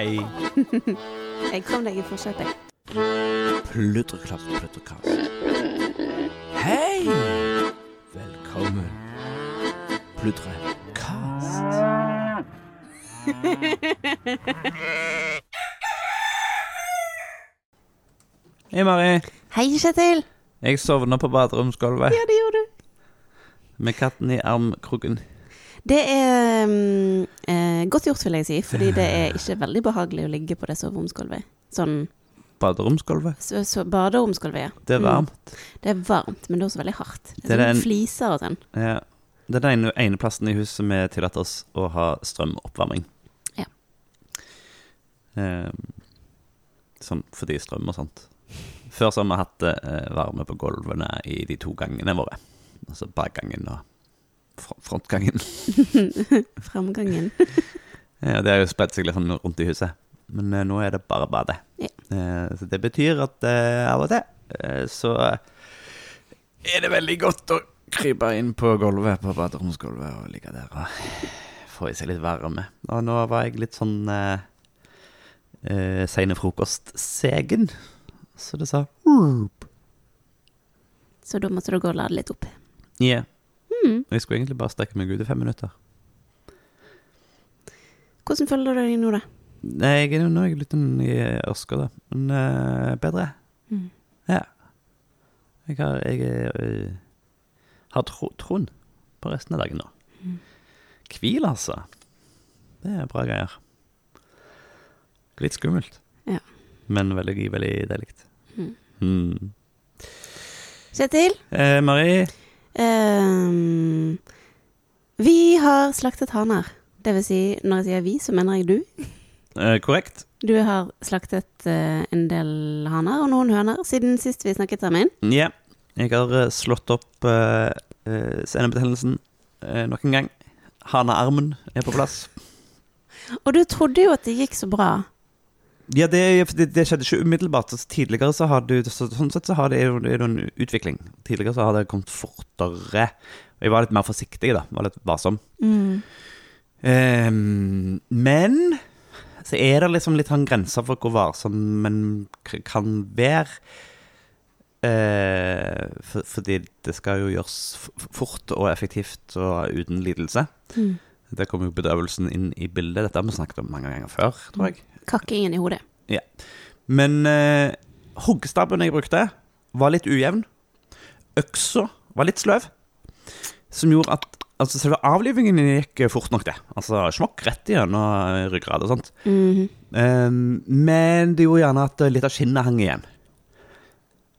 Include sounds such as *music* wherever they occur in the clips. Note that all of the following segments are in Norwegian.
Hei. *laughs* Jeg kom deg i forsetet, jeg. Pludreklapp, pludrekast. Hei! Velkommen. Pludrekast. *laughs* Hei, Mari. Hei, Kjetil. Jeg sovna på baderomsgulvet Ja, det gjorde du. med katten i armkroken. Det er um, eh, godt gjort, vil jeg si, fordi det er *laughs* ikke veldig behagelig å ligge på det soveromsgulvet. Sånn Baderomsgulvet. så, så baderomsgulvet, ja. Det er Mm. varmt. Det er varmt, men det er også veldig hardt. Det Det er er sånn en- fliser og sånn. Ja. Det er den ene, plassen i huset vi tillater oss å ha strømoppvarming. Ja. Eh, sånn fordi strøm og sånt. Før så har vi hatt eh, varme på gulvene i de to gangene våre. Altså bakgangen og frontgangen. *laughs* Framgangen. *laughs* Ja, det har jo spredt seg litt sånn rundt i huset. Men eh, nå er det bare badet. Ja. Eh, så det betyr at eh, av og til så er det veldig godt å krype inn på gulvet på baderomsgulvet og ligge der og få i seg litt varme. Og nå var jeg litt sånn eh, eh, seine frokostsegen, så det sa. Så da måtte du gå og lade litt opp. Ja. Mm. Og Jeg skulle egentlig bare strekke meg ut i fem minutter. Hvordan føler du deg nå, da? Jeg er, nå er jeg litt sånn i ørska, da. Men uh, bedre. Mm. Ja. Jeg har, jeg, uh, har tro, troen på resten av dagen nå. Mm. Hvil, altså. Det er bra greier. Litt skummelt. Ja. Men veldig, veldig deilig. Mm. Mm. Kjetil? Eh, Marie, ehm, vi har slaktet haner. Det vil si, når jeg sier vi, så mener jeg du. eh, korrekt? Du har slaktet eh, en del haner og noen høner siden sist vi snakket sammen. Ja. Jeg har eh, slått opp uh, senebetennelsen uh, nok en gang. Hanearmen er på plass. Og du trodde jo at det gikk så bra. Ja, det, det, det skjedde ikke umiddelbart. Altså, tidligere så har det så, Sånn sett så har det, det er jo en utvikling. Tidligere så har det kommet fortere. Og jeg var litt mer forsiktig, da. Var litt varsom. Ehm, men så er det liksom litt sånn grenser for hvor varsom man kan være. Eh, for, fordi det skal jo gjøres fort og effektivt og uten lidelse. Mm. Der kommer jo bedøvelsen inn i bildet. Dette har vi snakket om mange ganger før, tror jeg. Kakkingen i hodet. Men eh, hoggstabben jeg brukte, var litt ujevn. Øksa var litt sløv. Som gjorde at altså, selve avlivingen gikk fort nok, det. Altså smokk rett igjennom ryggrad og sånt. Mm -hmm. um, men det gjorde gjerne at litt av skinnet hang igjen.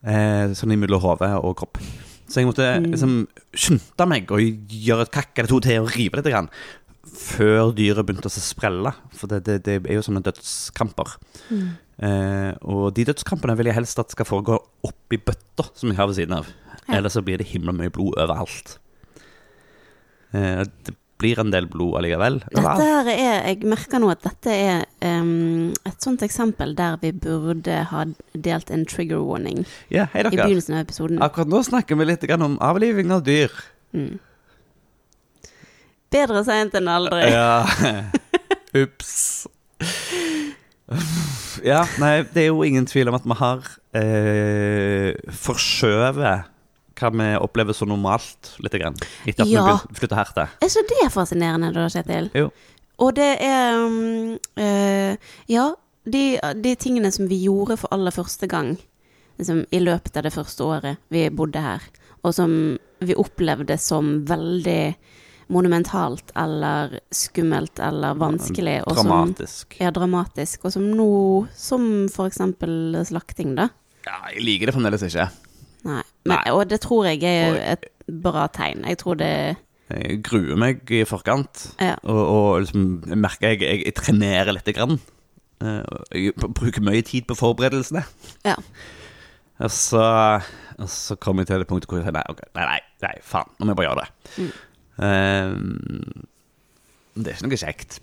Uh, sånn imellom hode og kropp. Så jeg måtte Mm. liksom skynde meg og gjøre et kakk eller to til og rive litt. Før dyret begynte å sprelle. For det, det, det er jo sånne dødskamper. Mm. Eh, og de dødskampene vil jeg helst at skal foregå oppi bøtta som jeg har ved siden av. Ja. Ellers så blir det himla mye blod overalt. Eh, det blir en del blod allikevel. Dette her er Jeg merker nå at dette er um, et sånt eksempel der vi burde ha delt en trigger warning Ja, hei dere. i begynnelsen av episoden. Akkurat nå snakker vi litt om avliving av dyr. Mm. Bedre seint enn aldri. Ja. *laughs* Ups. Ja, nei, det er jo ingen tvil om at vi har eh, forskjøvet hva vi opplever som normalt, lite grann. Etter at Ja. vi flytta her til. Er ikke det fascinerende, da, Kjetil? Jo. Og det er um, uh, Ja, de, de tingene som vi gjorde for aller første gang liksom, i løpet av det første året vi bodde her, og som vi opplevde som veldig monumentalt eller skummelt eller vanskelig. Og som, Dramatisk. ja, dramatisk. Og som nå, som for eksempel slakting, da. Ja, jeg liker det fremdeles ikke. Nei. Men, Nei. Og det tror jeg er et bra tegn. Jeg tror det Jeg gruer meg i forkant, Ja. og, og liksom, jeg merker jeg, jeg, jeg trenerer lite grann. Eh, Jeg bruker mye tid på forberedelsene. Ja. Og så, og så kommer jeg til det punktet hvor jeg sier nei, okay, nei, nei, nei faen, nå må jeg bare gjøre det. Mm. Eh, det er ikke noe kjekt.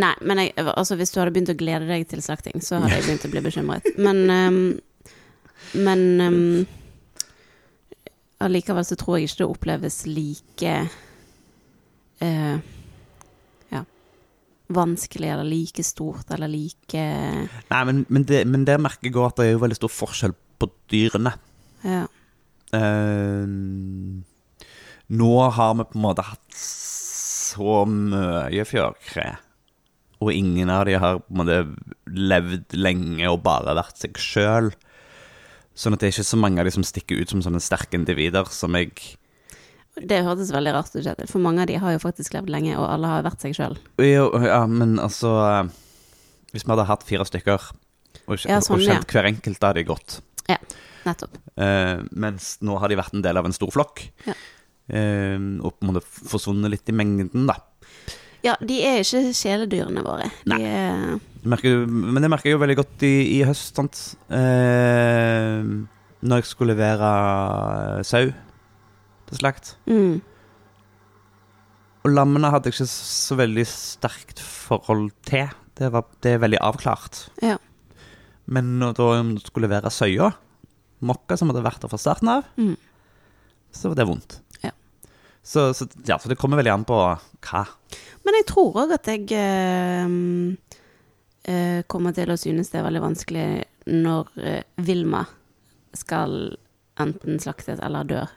Nei, men jeg, altså, hvis du hadde begynt å glede deg til slakting, så hadde jeg begynt å bli bekymret. Men um, Men um, allikevel så tror jeg ikke det oppleves like uh, Ja. vanskelig eller like stort eller like Nei, men, men, det, men der merker jeg òg at det er jo veldig stor forskjell på dyrene. Ja. Eh, nå har vi på en måte hatt så mye fjørkre, og ingen av de har på en måte levd lenge og bare vært seg sjøl. Sånn at det er ikke så mange av de som stikker ut som sånne sterke individer som jeg Det hørtes veldig rart ut, for mange av de har jo faktisk levd lenge, og alle har vært seg sjøl. Ja, men altså Hvis vi hadde hatt fire stykker, og, Ja, sånn, og kjent hver enkelt da hadde de gått. Ja, Nettopp. eh, Mens nå har de vært en del av en stor flokk. Ja. Eh, og på en måte forsvunnet litt i mengden, da. Ja, de er ikke kjæledyrene våre. De Nei. er Jeg merker, men det merker jeg jo veldig godt i, i høst, sant. Eh, når jeg skulle levere sau til slakt. mm, Og lammene hadde jeg ikke så veldig sterkt forhold til. Det, var, det er veldig avklart. Ja. Men når jeg skulle levere søya, mokka som hadde vært der fra starten av, Mm. så var det vondt. Ja. Så, så, ja, så det kommer veldig an på hva. Men jeg tror òg at jeg eh, eh, kommer til å synes det er veldig vanskelig når eh, Vilma skal enten slaktes eller dør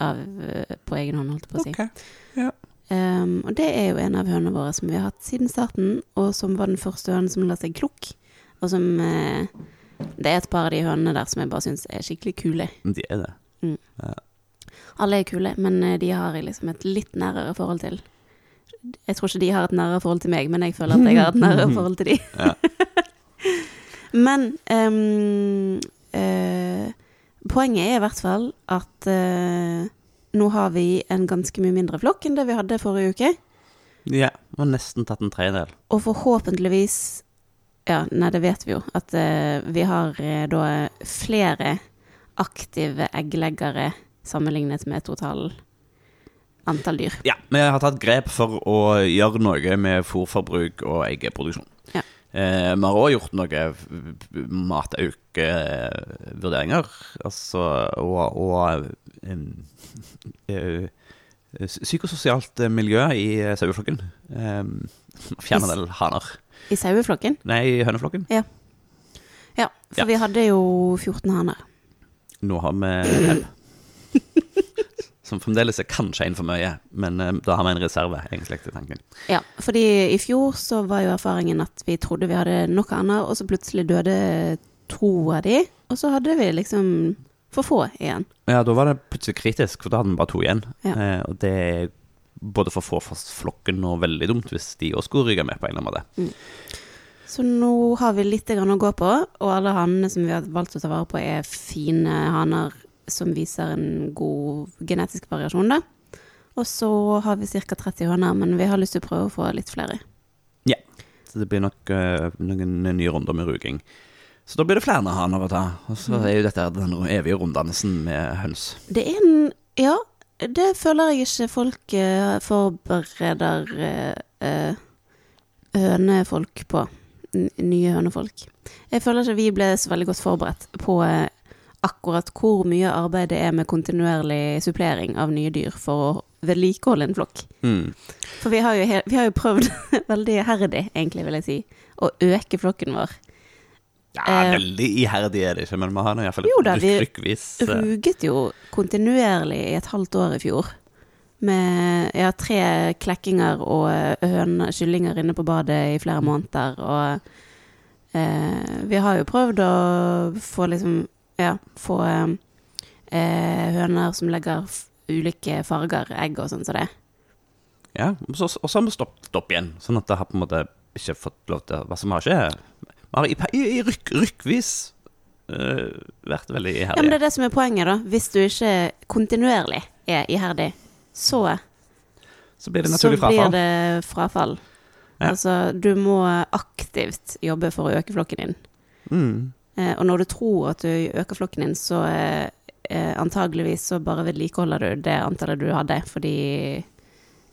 av, eh, på egen hånd, holdt jeg på å si. Ja. Um, og det er jo en av hønene våre som vi har hatt siden starten, og som var den første hønen som la seg klukk. Og som eh, Det er et par av de hønene der som jeg bare syns er skikkelig kule. De er det. Alle er kule, men eh, de har jeg liksom et litt nærere forhold til. Jeg tror ikke de har et nærere forhold til meg, men jeg føler at jeg har et nærere *laughs* forhold til de. Ja. *laughs* men um, uh, poenget er i hvert fall at uh, nå har vi en ganske mye mindre flokk enn det vi hadde forrige uke. Ja, og nesten tatt en tredjedel. Og forhåpentligvis Ja, nei, det vet vi jo. At uh, vi har uh, da flere aktive eggleggere sammenlignet med total antall dyr. Ja, vi har tatt grep for å gjøre noe med fôrforbruk og eggeproduksjon. Ja. Eh, vi har òg gjort noen mataukevurderinger, altså og, og um, *laughs* psykososialt miljø i saueflokken. Um, *laughs* Fjerne en del haner. I saueflokken? Nei, i høneflokken. Ja, for Ja. vi hadde jo 14 haner. Nå har vi fem. *laughs* Som fremdeles er kanskje en for mye, men uh, da har vi en reserve, egentlig, til tanken. Ja, fordi i fjor så var jo erfaringen at vi trodde vi hadde noe annet, og så plutselig døde to av de, og så hadde vi liksom for få igjen. Ja, da var det plutselig kritisk, for da hadde vi bare to igjen. Ja. Eh, og det er både for få fast flokken og veldig dumt hvis de også skulle ryke med på en eller annen måte. Så nå har vi litt grann å gå på, og alle hanene som vi har valgt å ta vare på er fine haner som viser en god genetisk variasjon, da. Og så har vi ca. 30 høner, men vi har lyst til å prøve å få litt flere. Ja, Så det blir nok uh, noen nye runder med ruging. Så da blir det flere haner å ta. Og så er jo dette den evige runddannelsen med høns. Det er en Ja, det føler jeg ikke folk uh, forbereder eh, hønefolk på. N nye hønefolk. Jeg føler ikke vi ble så veldig godt forberedt på akkurat hvor mye arbeid det er med kontinuerlig supplering av nye dyr for å vedlikeholde en flokk. Mm. For vi har jo, vi har jo prøvd *laughs* veldig iherdig, egentlig, vil jeg si, å øke flokken vår. Ja, Eh, veldig iherdig er det ikke, men vi har nå iallfall Jo da, vi- eh, ruget jo kontinuerlig i et halvt år i fjor. Med ja, tre klekkinger og høne, kyllinger inne på badet i flere måneder. Og eh, vi har jo prøvd å få liksom Ja, få eh, eh, høner som legger ulike farger, egg og sånn som det. Ja, og så, og så har vi stoppet opp igjen, sånn at det har på en måte ikke fått lov til Hva som har skjedd? Vi har i, i, i rykk, rykkvis eh, vært veldig Ja, men det er det som er poenget, da. Hvis du ikke kontinuerlig er iherdig, så så blir det så naturlig blir frafall. det frafall. Ja. Altså, du må aktivt jobbe for å øke flokken din. Mm. Eh, og når du tror at du øker flokken din, så eh, eh, antageligvis så bare vedlikeholder du det antallet du hadde, fordi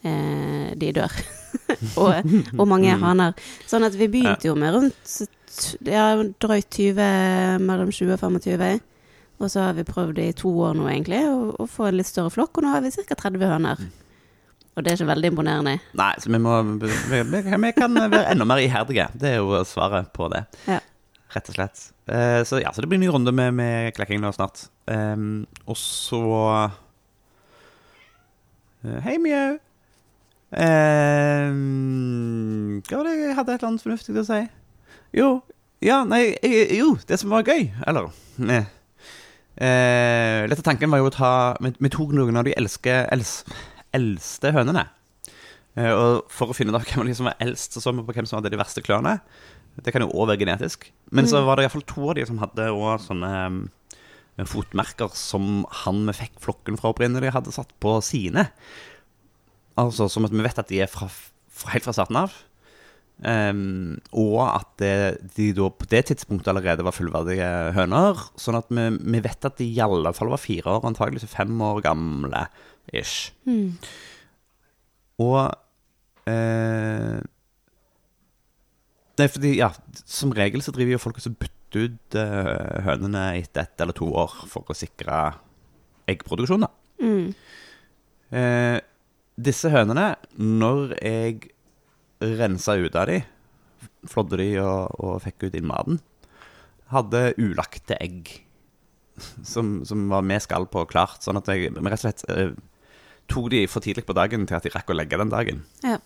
eh, de dør. *laughs* og, og mange Mm. haner. Sånn at vi begynte jo med rundt ja, drøyt 20, mellom 20 og 25. Og så har vi prøvd i to år nå, egentlig, å få en litt større flokk, og nå har vi ca. 30 høner. Og det er ikke veldig imponerende. Nei, så vi må vi, vi, vi kan være enda mer iherdige. Det er jo svaret på det. Ja. Rett og slett. Eh, så ja, så det blir en ny runde med, med klekking nå snart. Um, og så eh, Hei, Mjau. Um, hva var det jeg hadde et eller annet fornuftig å si? Jo, ja, nei, jo, det som var gøy, eller ne. eh, Litt av tanken var jo å ta Vi, tok noen av de elske, els, eldste hønene. Eh, og for å finne ut hvem som var eldst, så så vi på hvem som hadde de verste klørne. Det kan jo òg være genetisk. Men så var det iallfall to av de som hadde også sånne um, fotmerker som han vi fikk flokken fra opprinnelig, hadde satt på sine. Altså som at vi vet at de er fra, fra, helt fra starten av. Um, og at det, de da på det tidspunktet allerede var fullverdige høner. Sånn at vi, vi vet at de i alle fall var fire år, antageligvis fem år gamle ish. Og eh, Nei, fordi, ja, som regel så driver jo folk og bytter ut uh, hønene etter ett eller to år for å sikre eggproduksjon, da. Mm. Eh, disse hønene, når jeg rensa ut av de, flådde de og, og fikk ut innmaten, hadde ulagte egg som, som var med skall på klart. Sånn at jeg rett og slett uh, tok de for tidlig på dagen til at de rakk å legge den dagen. Ja.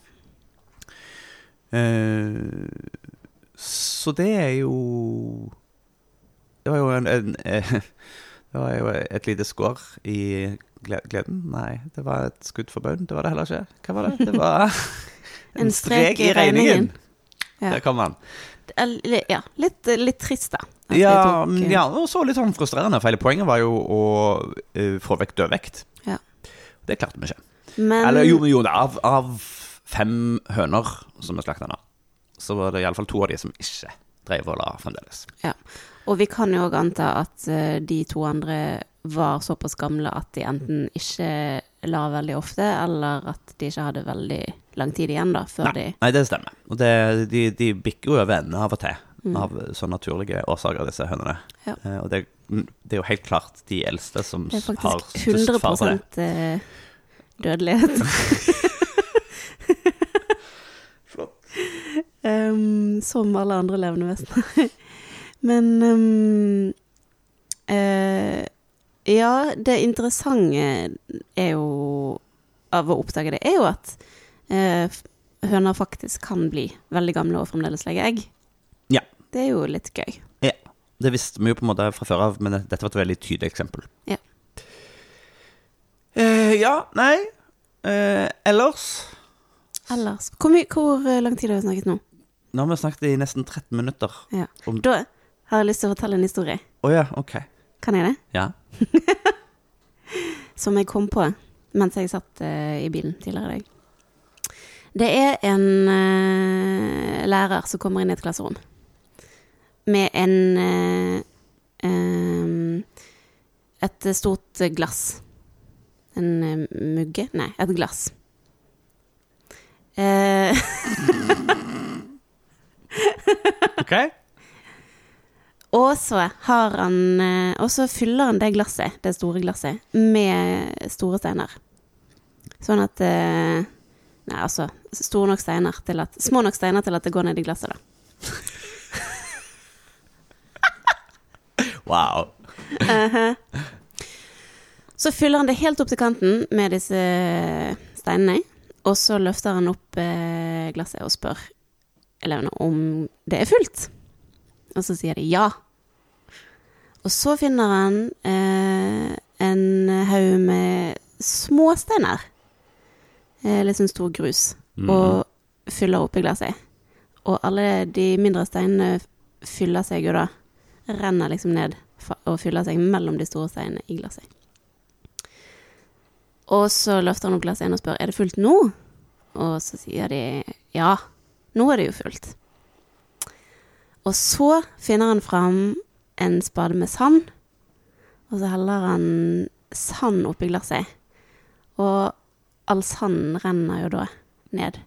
Eh, så det er jo Det var jo en, en eh, *laughs* Det var jo et lite skår i gleden. Nei, det var et skudd for baugen. Det var det heller ikke. Hva var det? Det var *laughs* En strek i regningen. Ja. Der kom han. Ja, litt, litt trist, da. Ja, tok, eh, ja, og så litt sånn frustrerende, for hele poenget var jo å eh, få vekk dødvekt. Ja. Det klarte vi ikke. Men, Eller jo, jo av, av fem høner som er slakta nå, så var det iallfall to av de som ikke drev og la fremdeles. Ja. Og vi kan jo òg anta at eh, de to andre var såpass gamle at de enten ikke la veldig ofte, eller at de ikke hadde veldig lang tid igjen da, før Nei, nei, det stemmer. Og det, de, de bikker jo over ende av og til, Mm. av sånne naturlige årsaker, disse hønene. Ja. Eh, og det, det er jo helt klart de eldste som de Det er har størst 100 fare for det. eh, dødelighet. *laughs* um, som alle andre levende vesener. *laughs* Men um, uh, Ja, det interessante er jo av å oppdage det, er jo at uh, høner faktisk kan bli veldig gamle og fremdeles legge egg. Ja. Det er jo litt gøy. Ja, det visste vi jo på en måte fra før av, men dette var et veldig tydelig eksempel. Ja. Uh, ja, nei Ellers Ellers Hvor, hvor lang tid har vi snakket nå? Nå har vi snakket i nesten 13 minutter. Ja. Om- Da har jeg lyst til å fortelle en historie. Oh, ja, ok. Kan jeg det? Ja. *laughs* Som jeg kom på mens jeg satt uh, i bilen tidligere i dag. Det er en uh, lærer som kommer inn i et klasserom med en uh, em, Et stort glass. En mugge? Nei, et glass. Eh, *laughs* Ok. Og så har han eh, Og så fyller han det glasset, det store glasset, med store steiner. Sånn at eh, Nei, altså store nok steiner til at Små nok steiner til at det går ned i glasset, da. *laughs* Wow. Så fyller han det helt opp til kanten med disse steinene. Og så løfter han opp eh, glasset og spør elevene om det er fullt. Og så sier de ja. Og så finner han eh, en haug med små steiner. Eh, litt sånn stor grus. Mm. Og fyller oppi glasset. Og alle de mindre steinene fyller seg jo da Renner liksom ned og fyller seg mellom de store steinene i glasset. Og så løfter han opp glasset igjen og spør er det fullt nå. Og så sier de ja, nå er det jo fullt. Og så finner han fram en spade med sand, og så heller han sand oppi glasset. Og all sanden renner jo da ned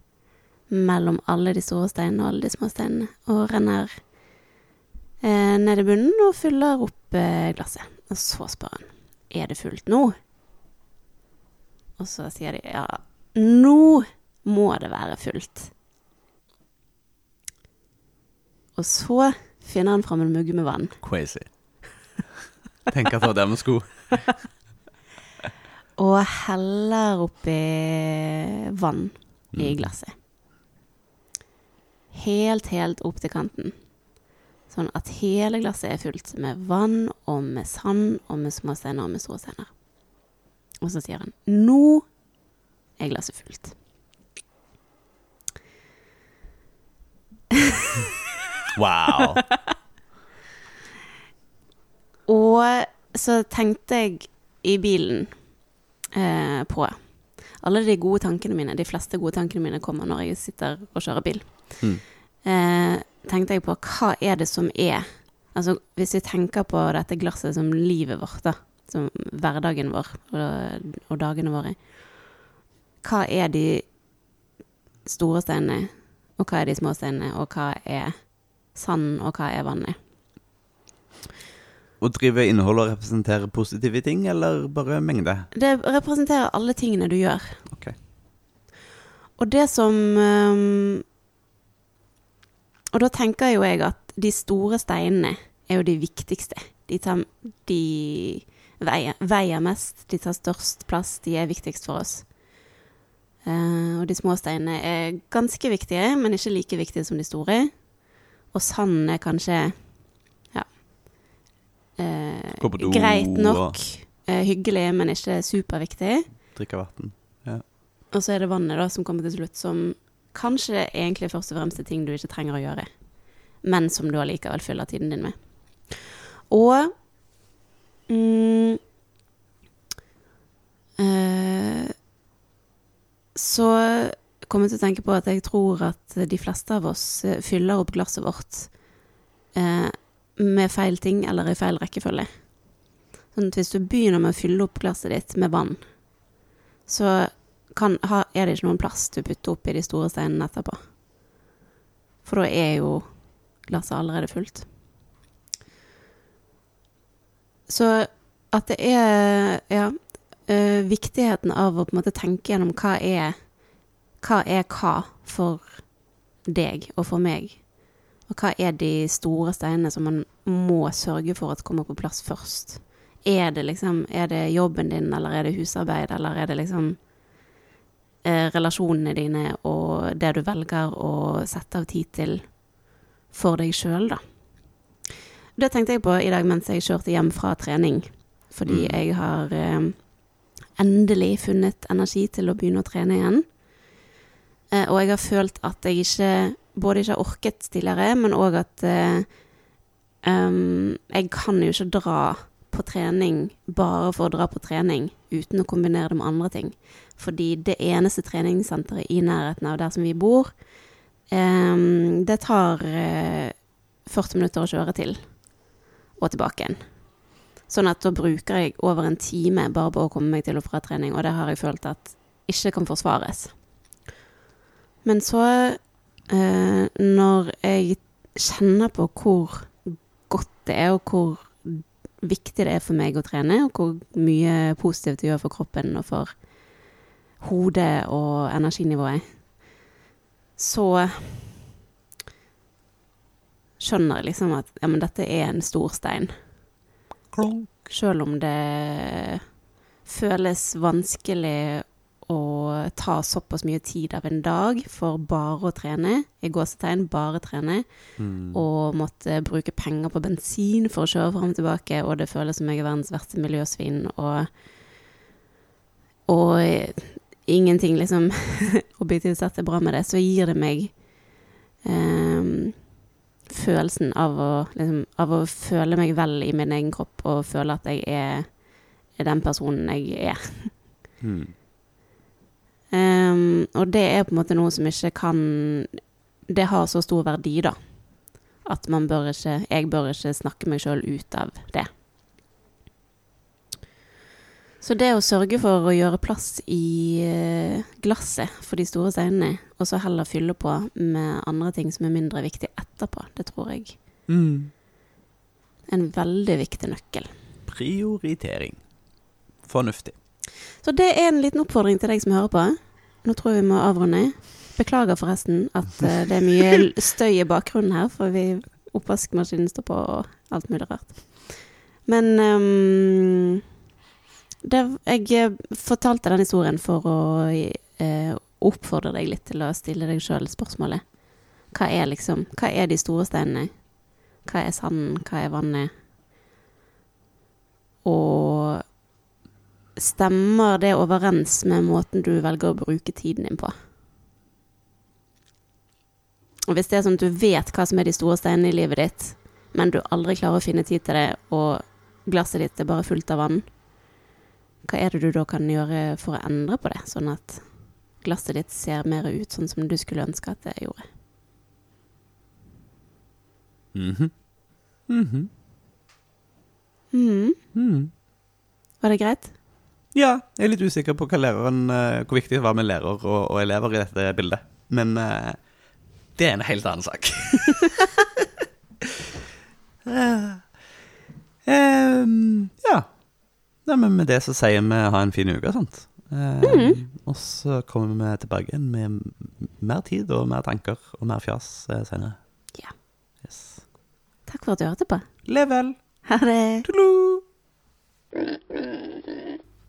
mellom alle de store steinene og alle de små steinene, og renner eh, ned i bunnen og fyller opp eh, glasset. Og så spør han er det fullt nå. Og så sier de ja, Nå må det være fullt. Og så finner han fram en mugge med vann. Crazy. Tenk at det var der vi skulle. *laughs* Og heller oppi vann i Mm. glasset. Helt, helt opp til kanten. Sånn at hele glasset er fullt med vann og med sand og med små steiner og med store steiner. Og så sier han 'Nå er glasset fullt'. Wow. *laughs* Og så tenkte jeg i bilen eh, på alle de gode tankene mine. De fleste gode tankene mine kommer når jeg sitter og kjører bil. Mm. Eh, tenkte jeg på hva er det som er Altså hvis vi tenker på dette glasset som livet vårt, da. Som hverdagen vår og, og dagene våre. Hva er de store steinene, og hva er de små steinene, og hva er sand, og hva er vannet? Å drive innhold og representere positive ting, eller bare mengde? Det representerer alle tingene du gjør. Okay. Og det som ehm, Og da tenker jo jeg at de store steinene er jo de viktigste. De, tar, de veier, veier mest, de tar størst plass, de er viktigst for oss. Eh, og de små steinene er ganske viktige, men ikke like viktige som de store. Og sanden er kanskje ja eh, do greit nok. eh, hyggelig, men ikke superviktig. Drikke vann. Og så er det vannet da som kommer til slutt, som kanskje egentlig først og fremst er ting du ikke trenger å gjøre, men som du allikevel fyller tiden din med. Og mm, eh, Så kom jeg til å tenke på at jeg tror at de fleste av oss eh, fyller opp glasset vårt eh, med feil ting eller i feil rekkefølge. Sånn at hvis du begynner med å fylle opp glasset ditt med vann, så kan, ha, er det ikke noen plass til å putte oppi de store steinene etterpå. For da er jo glasset allerede fullt. Så at det er ja, eh, viktigheten av å på en måte tenke gjennom hva er hva er hva for deg og for meg, og hva er de store steinene som man må sørge for at kommer på plass først. Er det liksom Er det jobben din, eller er det husarbeid, eller er det liksom eh, relasjonene dine og det du velger å sette av tid til for deg sjøl, da. Det tenkte jeg på i dag mens jeg kjørte hjem fra trening, fordi Mm. jeg har eh, endelig funnet energi til å begynne å trene igjen. Eh, og jeg har følt at jeg ikke både ikke har orket tidligere, men òg at um, jeg kan jo ikke dra på trening bare for å dra på trening uten å kombinere det med andre ting. Fordi det eneste treningssenteret i nærheten av der som vi bor, um, det tar uh, 40 minutter å kjøre til og tilbake igjen. Sånn at da bruker jeg over en time bare på å komme meg til og fra trening, og det har jeg følt at ikke kan forsvares. Men så, eh, når jeg kjenner på hvor godt det er, og hvor viktig det er for meg å trene, og hvor mye positivt det gjør for kroppen og for hodet og energinivået, så skjønner jeg liksom at ja, men dette er en stor stein. Klonk. Selv om det føles vanskelig å ta såpass mye tid av en dag for bare å trene, i gåsetegn bare trene, Mm. og måtte bruke penger på bensin for å kjøre fram og tilbake, og det føles som jeg er verdens verste miljøsvin, og, og ingenting liksom *laughs* objektivt sett er bra med det, så gir det meg um, følelsen av å, liksom, av å føle meg vel i min egen kropp, og føle at jeg er, er den personen jeg er. *laughs* Mm. Ehm, og det er på en måte noe som ikke kan Det har så stor verdi, da. At man bør ikke Jeg bør ikke snakke meg sjøl ut av det. Så det å sørge for å gjøre plass i eh, glasset for de store steinene, og så heller fylle på med andre ting som er mindre viktig etterpå, det tror jeg Mm. en veldig viktig nøkkel. Prioritering. Fornuftig. Så det er en liten oppfordring til deg som hører på. nå tror jeg vi må avrunde. Beklager forresten at eh, det er mye *laughs* støy i bakgrunnen her, for vi oppvaskmaskinen står på og alt mulig rart. Men um, det, jeg eh, fortalte den historien for å uh, oppfordre deg litt til å stille deg sjøl spørsmålet. Hva er liksom Hva er de store steinene? Hva er sanden? Hva er vannet? Og stemmer det overens med måten du velger å bruke tiden din på? Og hvis det er sånn at du vet hva som er de store steinene i livet ditt, men du aldri klarer å finne tid til det, og glasset ditt er bare fullt av vann, hva er det du da kan gjøre for å endre på det, sånn at glasset ditt ser mer ut sånn som du skulle ønske at det gjorde? Mhm. Mhm. Mhm. Mhm. Var det greit? Ja, jeg er litt usikker på læreren, eh, hvor viktig det var med lærer og, og elever i dette bildet. Men uh, det er en helt annen sak. uh, *laughs* um, ja. Nei, men med det så sier vi ha en fin uke sant? Uh, mm -hmm. Og så kommer vi tilbake igjen med mer tid og mer tanker og mer fjas senere. Ja. Yes. Takk for at du hørte på. Lev vel! Ha det. Tudelu!